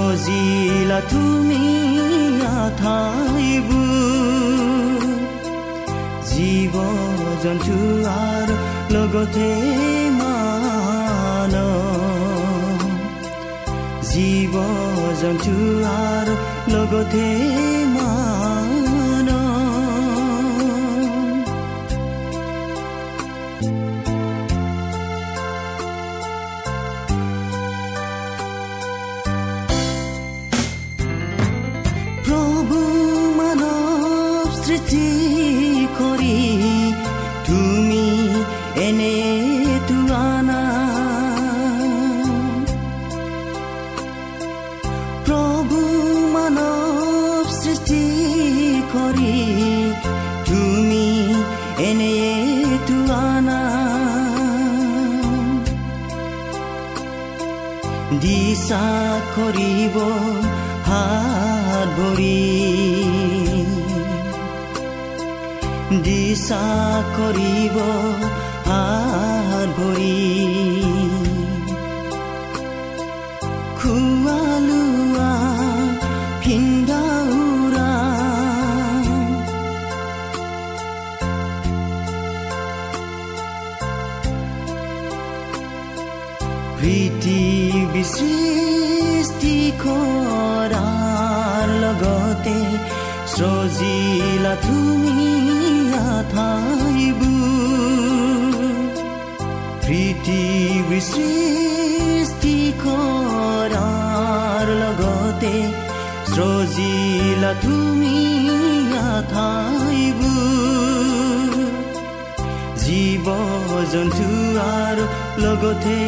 সজিলা তুমি ঠাইবোৰ জীৱ জন্তু আৰু লগতে মান জীৱ জন্তু আৰু লগতে দিশা কৰিব হাত ভৰি দিশা কৰিব হাত ভৰি সজিলা তুমি ঠাইবোৰ পৃথিৱী সৃষ্টি কৰাৰ লগতে সজিলা তুমি ঠাইবোৰ জীৱ জন্তু আৰু লগতে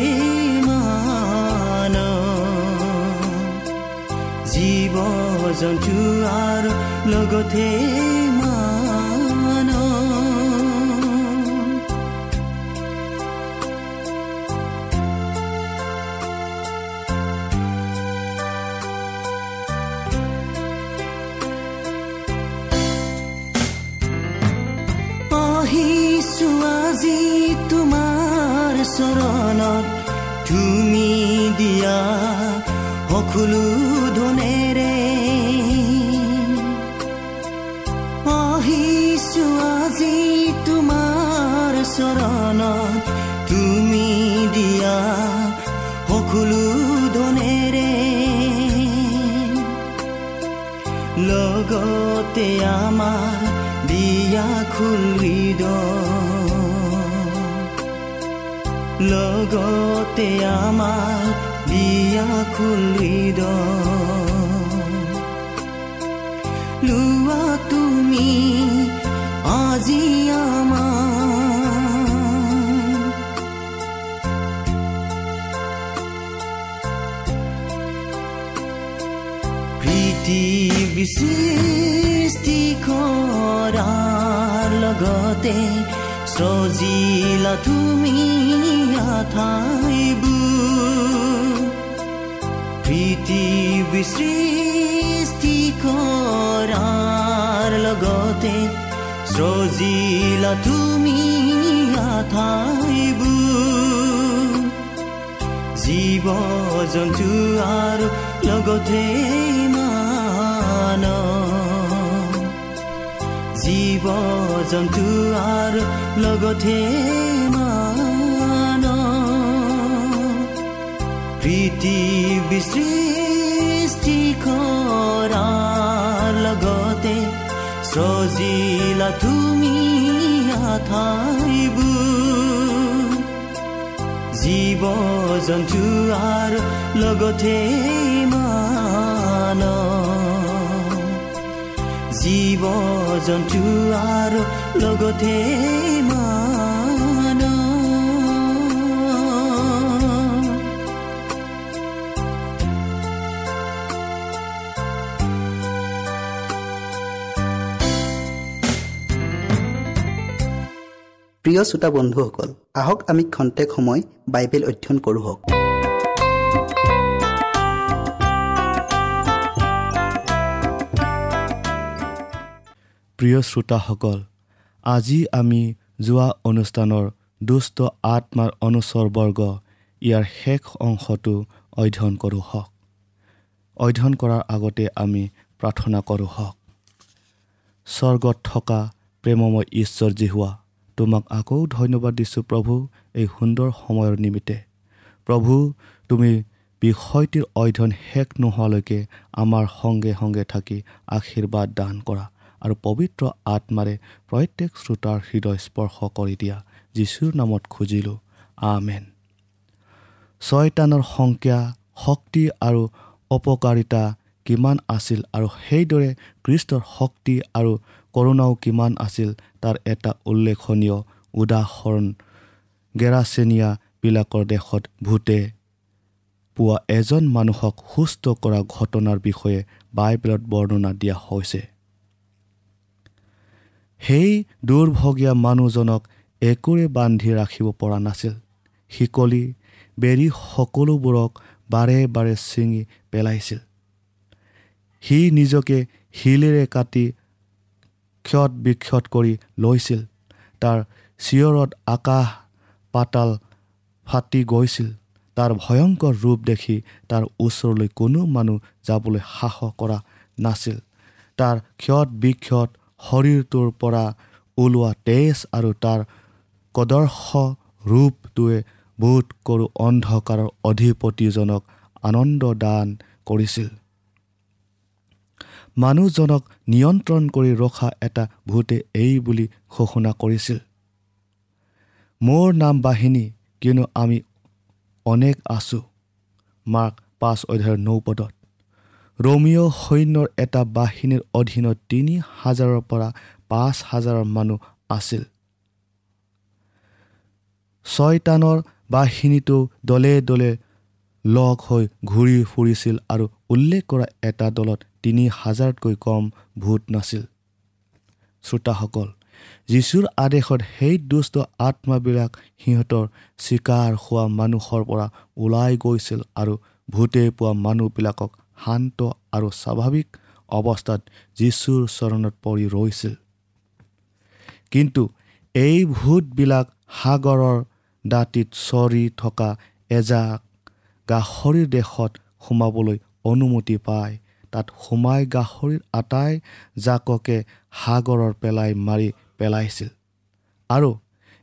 জন্তু আৰু লগতে চৰণত তুমি দিয়া সকলো লগতে আমাৰ দিয়া খুলিদ লগতে আমাৰ দিয়া খুলিদ লোৱা তুমি আজি আমাৰ পৃথিৱী সৃষ্টি কৰাৰ লগতে সজিলা তুমি ঠাইবোৰ পৃথিৱী সৃষ্টি কৰাৰ লগতে সজিলা তুমি জীৱ জন্তু আৰু লগতে মান জীৱ জন্তু আৰু লগতে মান পৃথিৱী সৃষ্টি কৰাৰ লগতে সজিলা তুমি জীৱ জন্তু আৰু লগতে মান জীৱ জন্তু আৰু লগতে প্ৰিয় শ্ৰোতা বন্ধুসকল আহক আমি খন্তেক সময় বাইবেল অধ্যয়ন কৰোঁ হওক। প্ৰিয় শ্ৰোতাসকল আজি আমি যোৱা অনুষ্ঠানৰ দুষ্ট আত্মাৰ অনুচৰবৰ্গ ইয়াৰ শেষ অংশটো অধ্যয়ন কৰোঁ হওক। অধ্যয়ন কৰাৰ আগতে আমি প্ৰাৰ্থনা কৰোঁ হওক। স্বৰ্গত থকা প্ৰেমময় ঈশ্বৰজী হোৱা তোমাক আকৌ ধন্যবাদ দিছোঁ প্ৰভু এই সুন্দৰ সময়ৰ নিমিত্তে। প্ৰভু তুমি বিষয়টিৰ অধ্যয়ন শেষ নোহোৱালৈকে আমাৰ সংগে সংগে থাকি আশীৰ্বাদ দান কৰা। আৰু পবিত্ৰ আত্মাৰে প্ৰত্যেক শ্ৰোতাৰ হৃদয় স্পৰ্শ কৰি দিয়া যীশুৰ নামত খুজিলোঁ। আমেন। ছয়তানৰ সংখ্যা শক্তি আৰু অপকাৰিতা কিমান আছিল আৰু সেইদৰে কৃষ্টৰ শক্তি আৰু কৰোণাও কিমান আছিল তাৰ এটা উল্লেখনীয় উদাহৰণ গেৰাচেনিয়াবিলাকৰ দেশত ভূতে পোৱা এজন মানুহক সুস্থ কৰা ঘটনাৰ বিষয়ে বাইবেলত বৰ্ণনা দিয়া হৈছে। সেই দুৰ্ভগীয়া মানুহজনক একোৰে বান্ধি ৰাখিব পৰা নাছিল। শিকলি বেৰি সকলোবোৰক বাৰে বাৰে ছিঙি পেলাইছিল। সি নিজকে শিলেৰে কাটি ক্ষত বিক্ষত কৰি লৈছিল। তাৰ চিঞৰত আকাশ পাতাল ফাটি গৈছিল। তাৰ ভয়ংকৰ ৰূপ দেখি তাৰ ওচৰলৈ কোনো মানুহ যাবলৈ সাহস কৰা নাছিল। তাৰ ক্ষত বিক্ষত শৰীৰটোৰ পৰা ওলোৱা তেজ আৰু তাৰ কদৰ্শ ৰূপটোৱে বোধ কৰোঁ অন্ধকাৰৰ অধিপতিজনক আনন্দ দান কৰিছিল। মানুহজনক নিয়ন্ত্ৰণ কৰি ৰখা এটা ভূতে এই বুলি ঘোষণা কৰিছিল। মোৰ নাম বাহিনী কিয়নো আমি অনেক আছোঁ মাৰ্ক পাঁচ অধ্যায়ৰ নৌপদত ৰমিঅ' সৈন্যৰ এটা বাহিনীৰ অধীনত তিনি হাজাৰৰ পৰা পাঁচ হাজাৰৰ মানুহ আছিল। ছয়তানৰ বাহিনীটো দলে দলে লগ হৈ ঘূৰি ফুৰিছিল আৰু উল্লেখ কৰা এটা দলত তিনি হাজাৰতকৈ কম ভূত নাছিল। শ্ৰোতাসকল যীশুৰ আদেশত সেই দুষ্ট আত্মাবিলাক সিহঁতৰ চিকাৰ হোৱা মানুহৰ পৰা ওলাই গৈছিল আৰু ভূতে পোৱা মানুহবিলাকক শান্ত আৰু স্বাভাৱিক অৱস্থাত যীশুৰ চৰণত পৰি ৰৈছিল। কিন্তু এই ভূতবিলাক সাগৰৰ দাঁতিত চৰি থকা এজাক গাহৰিৰ দেশত সোমাবলৈ অনুমতি পায়। তাত সোমাই গাহৰিৰ আটাই জাককে সাগৰৰ পেলাই মাৰি পেলাইছিল। আৰু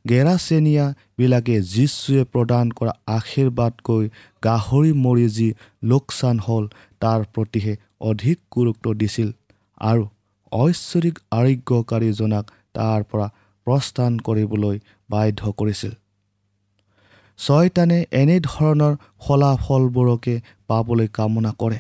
গেৰাচেনীয়াবিলাকে যীশুৱে প্ৰদান কৰা আশীৰ্বাদকৈ গাহৰি মৰি যি লোকচান হ'ল তাৰ প্ৰতিহে অধিক গুৰুত্ব দিছিল আৰু ঐশ্বৰিক আৰোগ্যকাৰীজনাক তাৰ পৰা প্ৰস্থান কৰিবলৈ বাধ্য কৰিছিল। ছয়তানে এনেধৰণৰ ফলাফলবোৰকে পাবলৈ কামনা কৰে।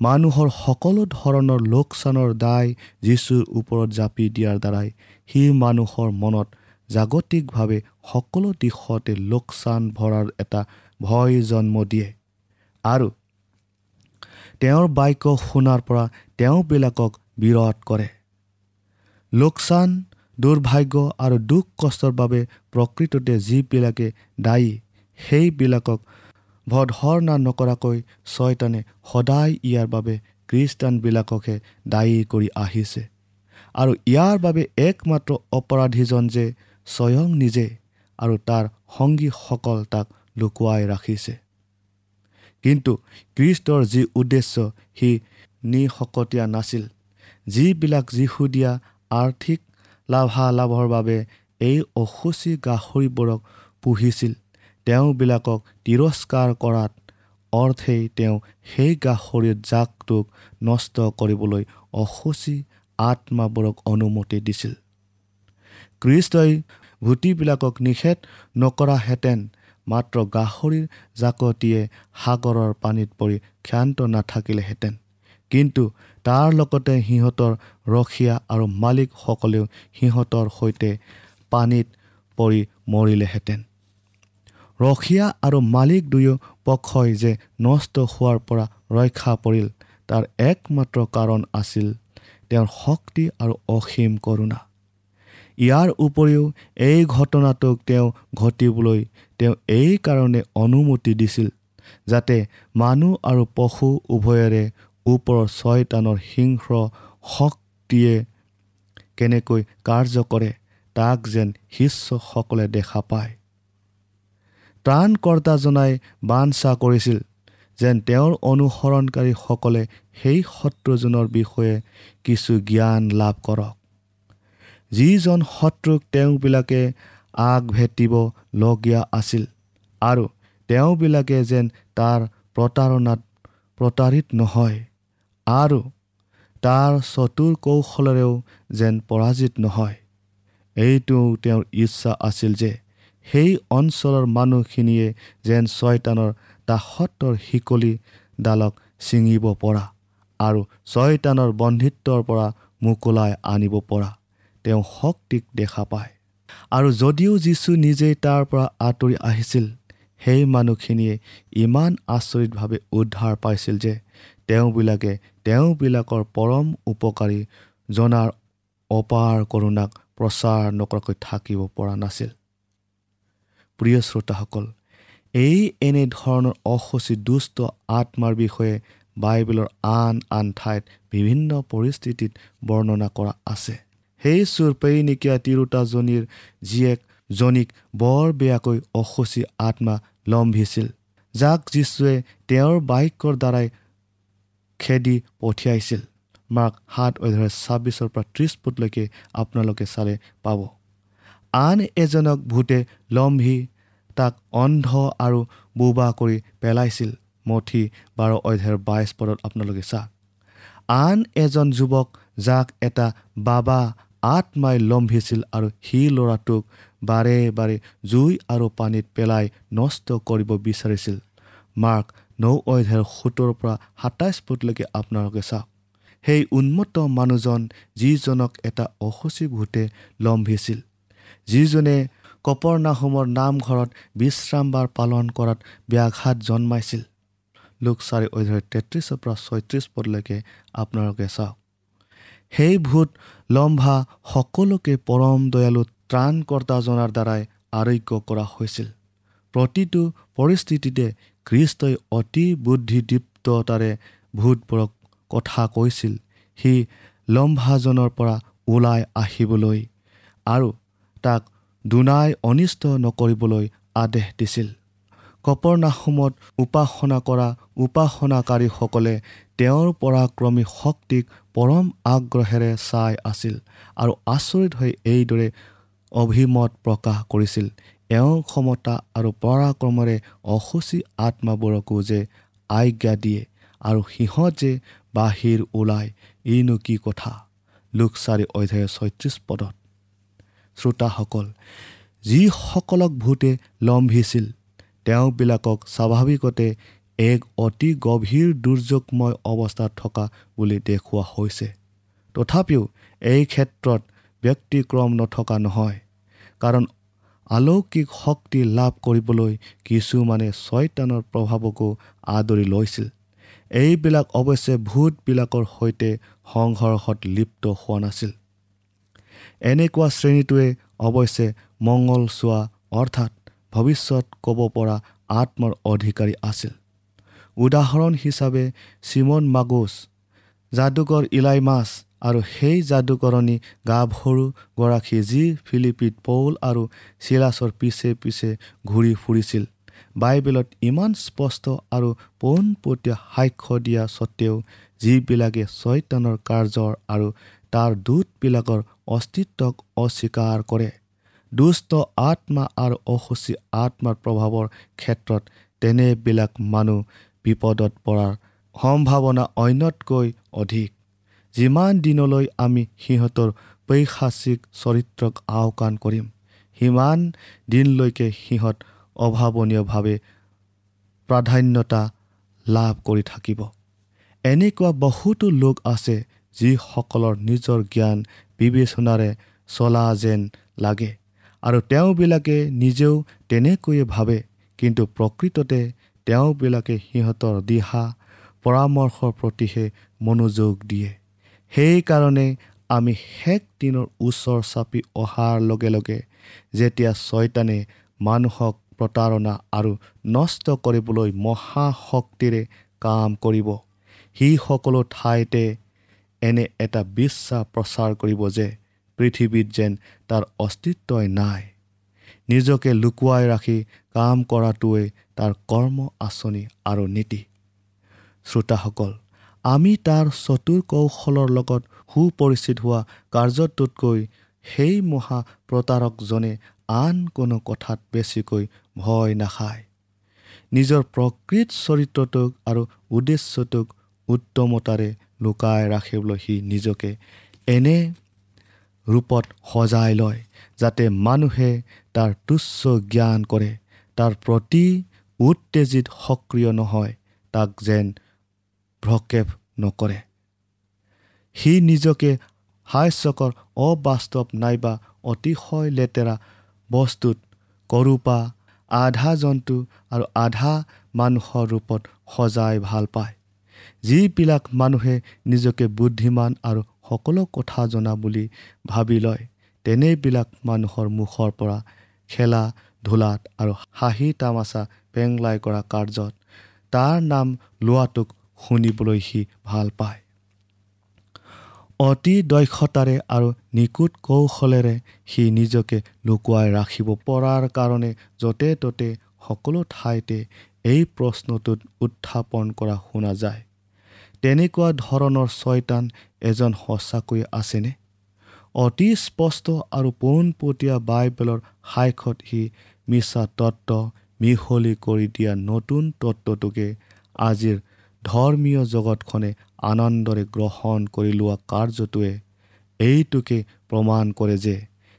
মানুহৰ সকলো ধৰণৰ লোকচানৰ দায় যীশুৰ ওপৰত জাপি দিয়াৰ দ্বাৰাই সি মানুহৰ মনত জাগতিকভাৱে সকলো দিশতে লোকচান ভৰাৰ এটা ভয় জন্ম দিয়ে আৰু তেওঁৰ বাক্য শুনাৰ পৰা তেওঁবিলাকক বিৰত কৰে। লোকচান দুৰ্ভাগ্য আৰু দুখ কষ্টৰ বাবে প্ৰকৃততে যিবিলাকে দায়ী সেইবিলাকক ভধৰ্ণা নকৰাকৈ ছয়তানে সদায় ইয়াৰ বাবে খ্ৰীষ্টানবিলাককহে দায়ী কৰি আহিছে। আৰু ইয়াৰ বাবে একমাত্ৰ অপৰাধীজন যে স্বয়ং নিজে আৰু তাৰ সংগীসকল তাক লুকুৱাই ৰাখিছে। কিন্তু খ্ৰীষ্টৰ যি উদ্দেশ্য সি নিশকতীয়া নাছিল। যিবিলাক যীশুদীয়া আৰ্থিক লাভালাভৰ বাবে এই অসুচী গাহৰিবোৰক পুহিছিল তেওঁবিলাকক তিৰস্কাৰ কৰাত অৰ্থেই তেওঁ সেই গাহৰিৰ জাকটোক নষ্ট কৰিবলৈ অসুচী আত্মাবোৰক অনুমতি দিছিল। খ্ৰীষ্টই ভূতিবিলাকক নিষেধ নকৰাহেঁতেন মাত্ৰ গাহৰিৰ জাকটিয়ে সাগৰৰ পানীত পৰি ক্ষান্ত নাথাকিলেহেঁতেন। কিন্তু তাৰ লগতে সিহঁতৰ ৰখীয়া আৰু মালিকসকলেও সিহঁতৰ সৈতে পানীত পৰি মৰিলেহেঁতেন। ৰখীয়া আৰু মালিক দুয়ো পক্ষই যে নষ্ট হোৱাৰ পৰা ৰক্ষা পৰিল তাৰ একমাত্ৰ কাৰণ আছিল তেওঁৰ শক্তি আৰু অসীম কৰোণা। ইয়াৰ উপৰিও এই ঘটনাটোক তেওঁ ঘটিবলৈ তেওঁ এই কাৰণে অনুমতি দিছিল যাতে মানুহ আৰু পশু উভয়ৰে ওপৰৰ ছয়তানৰ সিংহ শক্তিয়ে কেনেকৈ কাৰ্য কৰে তাক যেন শিষ্যসকলে দেখা পায়। ত্ৰাণকৰ্তাজনাই বাঞ্ছা কৰিছিল যেন তেওঁৰ অনুসৰণকাৰীসকলে সেই শত্ৰুজনৰ বিষয়ে কিছু জ্ঞান লাভ কৰক। যিজন শত্ৰুক তেওঁবিলাকে আগভেটিবলগীয়া আছিল আৰু তেওঁবিলাকে যেন তাৰ প্ৰতাৰণাত প্ৰতাৰিত নহয় আৰু তাৰ চতুৰ কৌশলেৰেও যেন পৰাজিত নহয়। এইটো তেওঁৰ ইচ্ছা আছিল যে সেই অঞ্চলৰ মানুহখিনিয়ে যেন ছয়তানৰ দাসত্বৰ শিকলিডালক ছিঙিব পৰা আৰু ছয়তানৰ বন্ধিত্বৰ পৰা মোকোলাই আনিব পৰা। তেওঁ শক্তিক দেখা পায়। আৰু যদিও যীশু নিজেই তাৰ পৰা আঁতৰি আহিছিল সেই মানুহখিনিয়ে ইমান আচৰিতভাৱে উদ্ধাৰ পাইছিল যে তেওঁবিলাকে তেওঁবিলাকৰ পৰম উপকাৰী জনাৰ অপাৰ কৰোণাক প্ৰচাৰ নকৰাকৈ থাকিব পৰা নাছিল। প্ৰিয় শ্ৰোতাসকল এই এনেধৰণৰ অসুচী দুষ্ট আত্মাৰ বিষয়ে বাইবেলৰ আন আন ঠাইত বিভিন্ন পৰিস্থিতিত বৰ্ণনা কৰা আছে। সেই চুৰপেইনিকীয়া তিৰোতাজনীৰ জীয়েকজনীক বৰ বেয়াকৈ অসুচী আত্মা লম্ভিছিল। যাক যীশুৱে তেওঁৰ বাক্যৰ দ্বাৰাই খেদি পঠিয়াইছিল। মাৰ্ক সাত অধ্যায় ছাব্বিছৰ পৰা ত্ৰিছ ফুটলৈকে আপোনালোকে চালে পাব। আন এজনক ভূতে লম্ভি তাক অন্ধ আৰু বোবা কৰি পেলাইছিল। মঠি বাৰ অধ্যায়ৰ বাইছ পদত আপোনালোকে চাওক। আন এজন যুৱক যাক এটা বাবা আত্মাই লম্ভিছিল আৰু সি ল'ৰাটোক বাৰে বাৰে জুই আৰু পানীত পেলাই নষ্ট কৰিব বিচাৰিছিল। মাৰ্ক নৌ অধ্যায়ৰ সোতৰ পৰা সাতাইছ ফুটলৈকে আপোনালোকে চাওক। সেই উন্মত্ত মানুহজন যিজনক এটা অসুচী ভূতে লম্ভিছিল যিজনে কপৰ নাহোমৰ নামঘৰত বিশ্ৰামবাৰ পালন কৰাত ব্যাঘাত জন্মাইছিল। লোক চাৰি অধ্যায় তেত্ৰিছৰ পৰা ছয়ত্ৰিছ পদলৈকে আপোনালোকে চাওক। সেই ভূত লম্ভা সকলোকে পৰম দয়ালু ত্ৰাণকৰ্তাজনাৰ দ্বাৰাই আৰোগ্য কৰা হৈছিল। প্ৰতিটো পৰিস্থিতিতে খ্ৰীষ্টই অতি বুদ্ধিদীপ্ততাৰে ভূতবোৰক কথা কৈছিল। সি লম্ভাজনৰ পৰা ওলাই আহিবলৈ আৰু তাক দুনাই অনিষ্ট নকৰিবলৈ আদেশ দিছিল। কপৰনাসমত উপাসনা কৰা উপাসনাকাৰীসকলে তেওঁৰ পৰাক্ৰমী শক্তিক পৰম আগ্ৰহেৰে চাই আছিল আৰু আচৰিত হৈ এইদৰে অভিমত প্ৰকাশ কৰিছিল। এওঁ ক্ষমতা আৰু পৰাক্ৰমেৰে অসুচী আত্মাবোৰকো যে আজ্ঞা দিয়ে আৰু সিহঁত যে বাহিৰ ওলায় ইনো কি কথা? লোকচাৰী অধ্যায় ছয়ত্ৰিছ পদত। শ্ৰোতাসকল যিসকলক ভূতে লম্ভিছিল তেওঁবিলাকক স্বাভাৱিকতে এক অতি গভীৰ দুৰ্যোগময় অৱস্থাত থকা বুলি দেখুওৱা হৈছে। তথাপিও এই ক্ষেত্ৰত ব্যক্তিক্ৰম নথকা নহয় কাৰণ আলৌকিক শক্তি লাভ কৰিবলৈ কিছুমানে ছয়তানৰ প্ৰভাৱকো আদৰি লৈছিল। এইবিলাক অৱশ্যে ভূতবিলাকৰ সৈতে সংঘৰ্ষত লিপ্ত হোৱা নাছিল। এনেকুৱা শ্ৰেণীটোৱে অৱশ্যে মংগল চোৱা অৰ্থাৎ ভৱিষ্যত ক'ব পৰা আত্মাৰ অধিকাৰী আছিল। উদাহৰণ হিচাপে চিমন মাগুচ যাদুকৰ ইলাই মাছ আৰু সেই যাদুকৰণী গাভৰুগৰাকী যি ফিলিপিত পৌল আৰু চিলাছৰ পিছে পিছে ঘূৰি ফুৰিছিল। বাইবেলত ইমান স্পষ্ট আৰু পোনপটীয়া সাক্ষ্য দিয়া স্বত্তেও যিবিলাকে চৈতানৰ কাৰ্যৰ আৰু তাৰ দূতবিলাকৰ অস্তিত্বক অস্বীকাৰ কৰে। দুষ্ট আত্মা আৰু অসুচী আত্মাৰ প্ৰভাৱৰ ক্ষেত্ৰত তেনেবিলাক মানুহ বিপদত পৰাৰ সম্ভাৱনা অন্যতকৈ অধিক। যিমান দিনলৈ আমি সিহঁতৰ পৈশাচিক চৰিত্ৰক আওকাণ কৰিম সিমান দিনলৈকে সিহঁত অভাৱনীয়ভাৱে প্ৰাধান্যতা লাভ কৰি থাকিব। এনেকুৱা বহুতো লোক আছে যিসকলৰ নিজৰ জ্ঞান বিবেচনাৰে চলা যেন লাগে আৰু তেওঁবিলাকে নিজেও তেনেকৈয়ে ভাবে কিন্তু প্ৰকৃততে তেওঁবিলাকে সিহঁতৰ দিহা পৰামৰ্শৰ প্ৰতিহে মনোযোগ দিয়ে। সেইকাৰণে আমি শেষ দিনৰ ওচৰ চাপি অহাৰ লগে লগে যেতিয়া ছয়তানে মানুহক প্ৰতাৰণা আৰু নষ্ট কৰিবলৈ মহাশক্তিৰে কাম কৰিব সি সকলো ঠাইতে এনে এটা বিশ্বাস প্ৰচাৰ কৰিব যে পৃথিৱীত যেন তাৰ অস্তিত্বই নাই। নিজকে লুকুৱাই ৰাখি কাম কৰাটোৱে তাৰ কৰ্ম আঁচনি আৰু নীতি। শ্ৰোতাসকল আমি তাৰ চতুৰ কৌশলৰ লগত সুপৰিচিত হোৱা কাৰ্যটোতকৈ সেই মহা প্ৰতাৰকজনে আন কোনো কথাত বেছিকৈ ভয় নাখায়। নিজৰ প্ৰকৃত চৰিত্ৰটোক আৰু উদ্দেশ্যটোক উত্তমতাৰে লুকাই ৰাখিবলৈ সি নিজকে এনে ৰূপত সজাই লয় যাতে মানুহে তাৰ তুচ্ছ জ্ঞান কৰে। তাৰ প্ৰতি উত্তেজিত সক্ৰিয় নহয় তাক যেন ভ্ৰক্ষেপ নকৰে। সি নিজকে হাস্যকৰ অবাস্তৱ নাইবা অতিশয় লেতেৰা বস্তুত কৰূপা আধা জন্তু আৰু আধা মানুহৰ ৰূপত সজাই ভাল পায়। যিবিলাক মানুহে নিজকে বুদ্ধিমান আৰু সকলো কথা জনা বুলি ভাবি লয় তেনেবিলাক মানুহৰ মুখৰ পৰা খেলা ধূলাত আৰু হাঁহি তামাচা পেংলাই কৰা কাৰ্যত তাৰ নাম লোৱাটোক শুনিবলৈ সি ভাল পায়। অতি দক্ষতাৰে আৰু নিকুট কৌশলেৰে সি নিজকে লুকুৱাই ৰাখিব পৰাৰ কাৰণে য'তে ত'তে সকলো ঠাইতে এই প্ৰশ্নটোত উত্থাপন কৰা শুনা যায়। তেনেকুৱা ধৰণৰ ছয়তান এজন সঁচাকৈ আছেনে? অতি স্পষ্ট আৰু পোনপটীয়া বাইবেলৰ সাক্ষত সি মিছা তত্ত্ব মিহলি কৰি দিয়া নতুন তত্ত্বটোকে আজিৰ ধৰ্মীয় জগতখনে আনন্দৰে গ্ৰহণ কৰি লোৱা কাৰ্যটোৱে এইটোকে প্ৰমাণ কৰে যে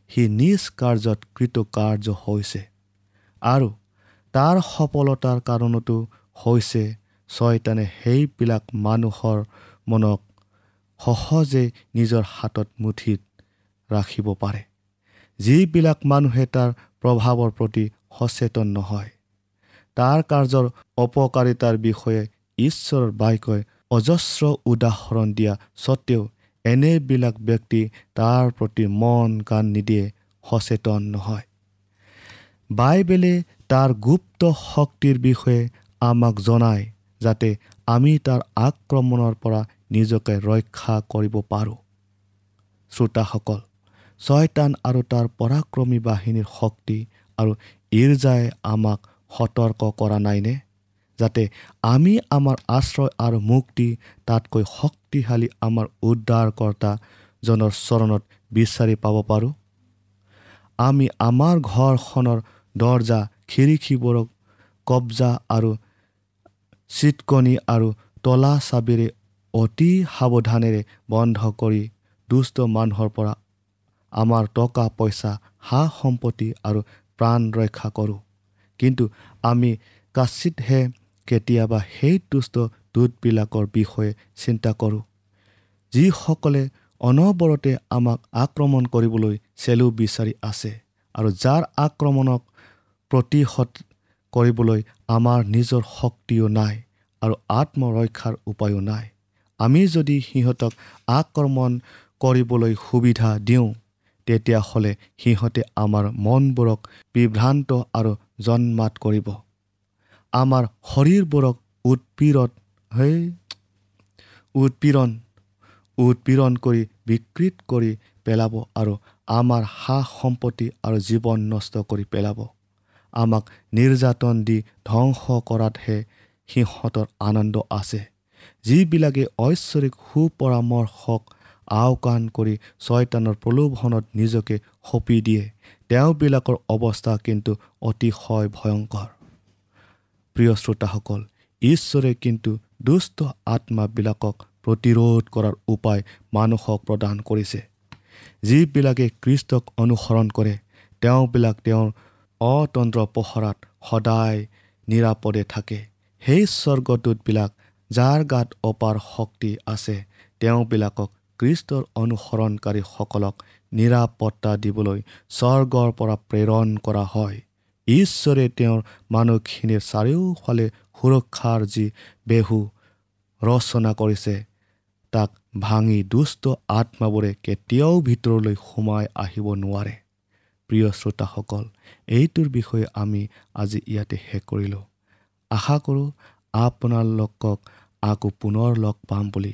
সি নিজ কাৰ্যত কৃতকাৰ্য হৈছে। আৰু তাৰ সফলতাৰ কাৰণতো হৈছে ছয়তানে সেইবিলাক মানুহৰ মনক সহজে নিজৰ হাতত মুঠিত ৰাখিব পাৰে। যিবিলাক মানুহে তাৰ প্ৰভাৱৰ প্ৰতি সচেতন নহয়। তাৰ কাৰ্যৰ অপকাৰিতাৰ বিষয়ে ঈশ্বৰৰ বাক্যই অজস্ৰ উদাহৰণ দিয়া স্বত্তেও এনেবিলাক ব্যক্তি তাৰ প্ৰতি মন কাণ নিদিয়ে সচেতন নহয়। বাইবেলে তাৰ গুপ্ত শক্তিৰ বিষয়ে আমাক জনায় যাতে আমি তাৰ আক্ৰমণৰ পৰা নিজকে ৰক্ষা কৰিব পাৰোঁ। শ্ৰোতাসকল ছয়তান আৰু তাৰ পৰাক্ৰমী বাহিনীৰ শক্তি আৰু ইৰ্জাই আমাক সতৰ্ক কৰা নাইনে? যাতে আমি আমাৰ আশ্ৰয় আৰু মুক্তি তাতকৈ শক্তিশালী আমাৰ উদ্ধাৰকৰ্তাজনৰ চৰণত বিচাৰি পাব পাৰোঁ। আমি আমাৰ ঘৰখনৰ দৰ্জা খিৰিকীবোৰক কব্জা আৰু চিটকণি আৰু তলা চাবিৰে অতি সাৱধানেৰে বন্ধ কৰি দুষ্ট মানুহৰ পৰা আমাৰ টকা পইচা সা সম্পত্তি আৰু প্ৰাণ ৰক্ষা কৰোঁ। কিন্তু আমি কাচিতহে কেতিয়াবা সেই দুষ্ট দূতবিলাকৰ বিষয়ে চিন্তা কৰোঁ। যিসকলে অনবৰতে আমাক আক্ৰমণ কৰিবলৈ চেলু বিচাৰি আছে আৰু যাৰ আক্ৰমণক প্ৰতিহত কৰিবলৈ আমাৰ নিজৰ শক্তিও নাই আৰু আত্মৰক্ষাৰ উপায়ো নাই। আমি যদি সিহঁতক আক্ৰমণ কৰিবলৈ সুবিধা দিওঁ তেতিয়াহ'লে সিহঁতে আমাৰ মনবোৰক বিভ্ৰান্ত আৰু জন্মাত কৰিব। আমাৰ শৰীৰবোৰক উৎপীড়ন সেই উৎপীড়ন উৎপীড়ন কৰি বিকৃত কৰি পেলাব আৰু আমাৰ সা সম্পত্তি আৰু জীৱন নষ্ট কৰি পেলাব। আমাক নিৰ্যাতন দি ধ্বংস কৰাতহে সিহঁতৰ আনন্দ আছে। যিবিলাকে ঐশ্বৰিক সুপৰামৰ্শক আওকাণ কৰি ছয়তানৰ প্ৰলোভনত নিজকে সঁপি দিয়ে। তেওঁবিলাকৰ অৱস্থা কিন্তু অতিশয় ভয়ংকৰ। প্ৰিয় শ্ৰোতাসকল ঈশ্বৰে কিন্তু দুষ্ট আত্মাবিলাকক প্ৰতিৰোধ কৰাৰ উপায় মানুহক প্ৰদান কৰিছে। যিবিলাকে কৃষ্টক অনুসৰণ কৰে তেওঁবিলাক তেওঁৰ অতন্ত্ৰ পহৰাত সদায় নিৰাপদে থাকে। সেই স্বৰ্গদূতবিলাক যাৰ গাত অপাৰ শক্তি আছে তেওঁবিলাকক কৃষ্টৰ অনুসৰণকাৰীসকলক নিৰাপত্তা দিবলৈ স্বৰ্গৰ পৰা প্ৰেৰণ কৰা হয়। ঈশ্বৰে তেওঁৰ মানুহখিনিৰ চাৰিওফালে সুৰক্ষাৰ যি বেহু ৰচনা কৰিছে তাক ভাঙি দুষ্ট আত্মাবোৰে কেতিয়াও ভিতৰলৈ সোমাই আহিব নোৱাৰে। প্ৰিয় শ্ৰোতাসকল এইটোৰ বিষয়ে আমি আজি ইয়াতে শেষ কৰিলোঁ। আশা কৰোঁ আপোনালোকক আকৌ পুনৰ লগ পাম বুলি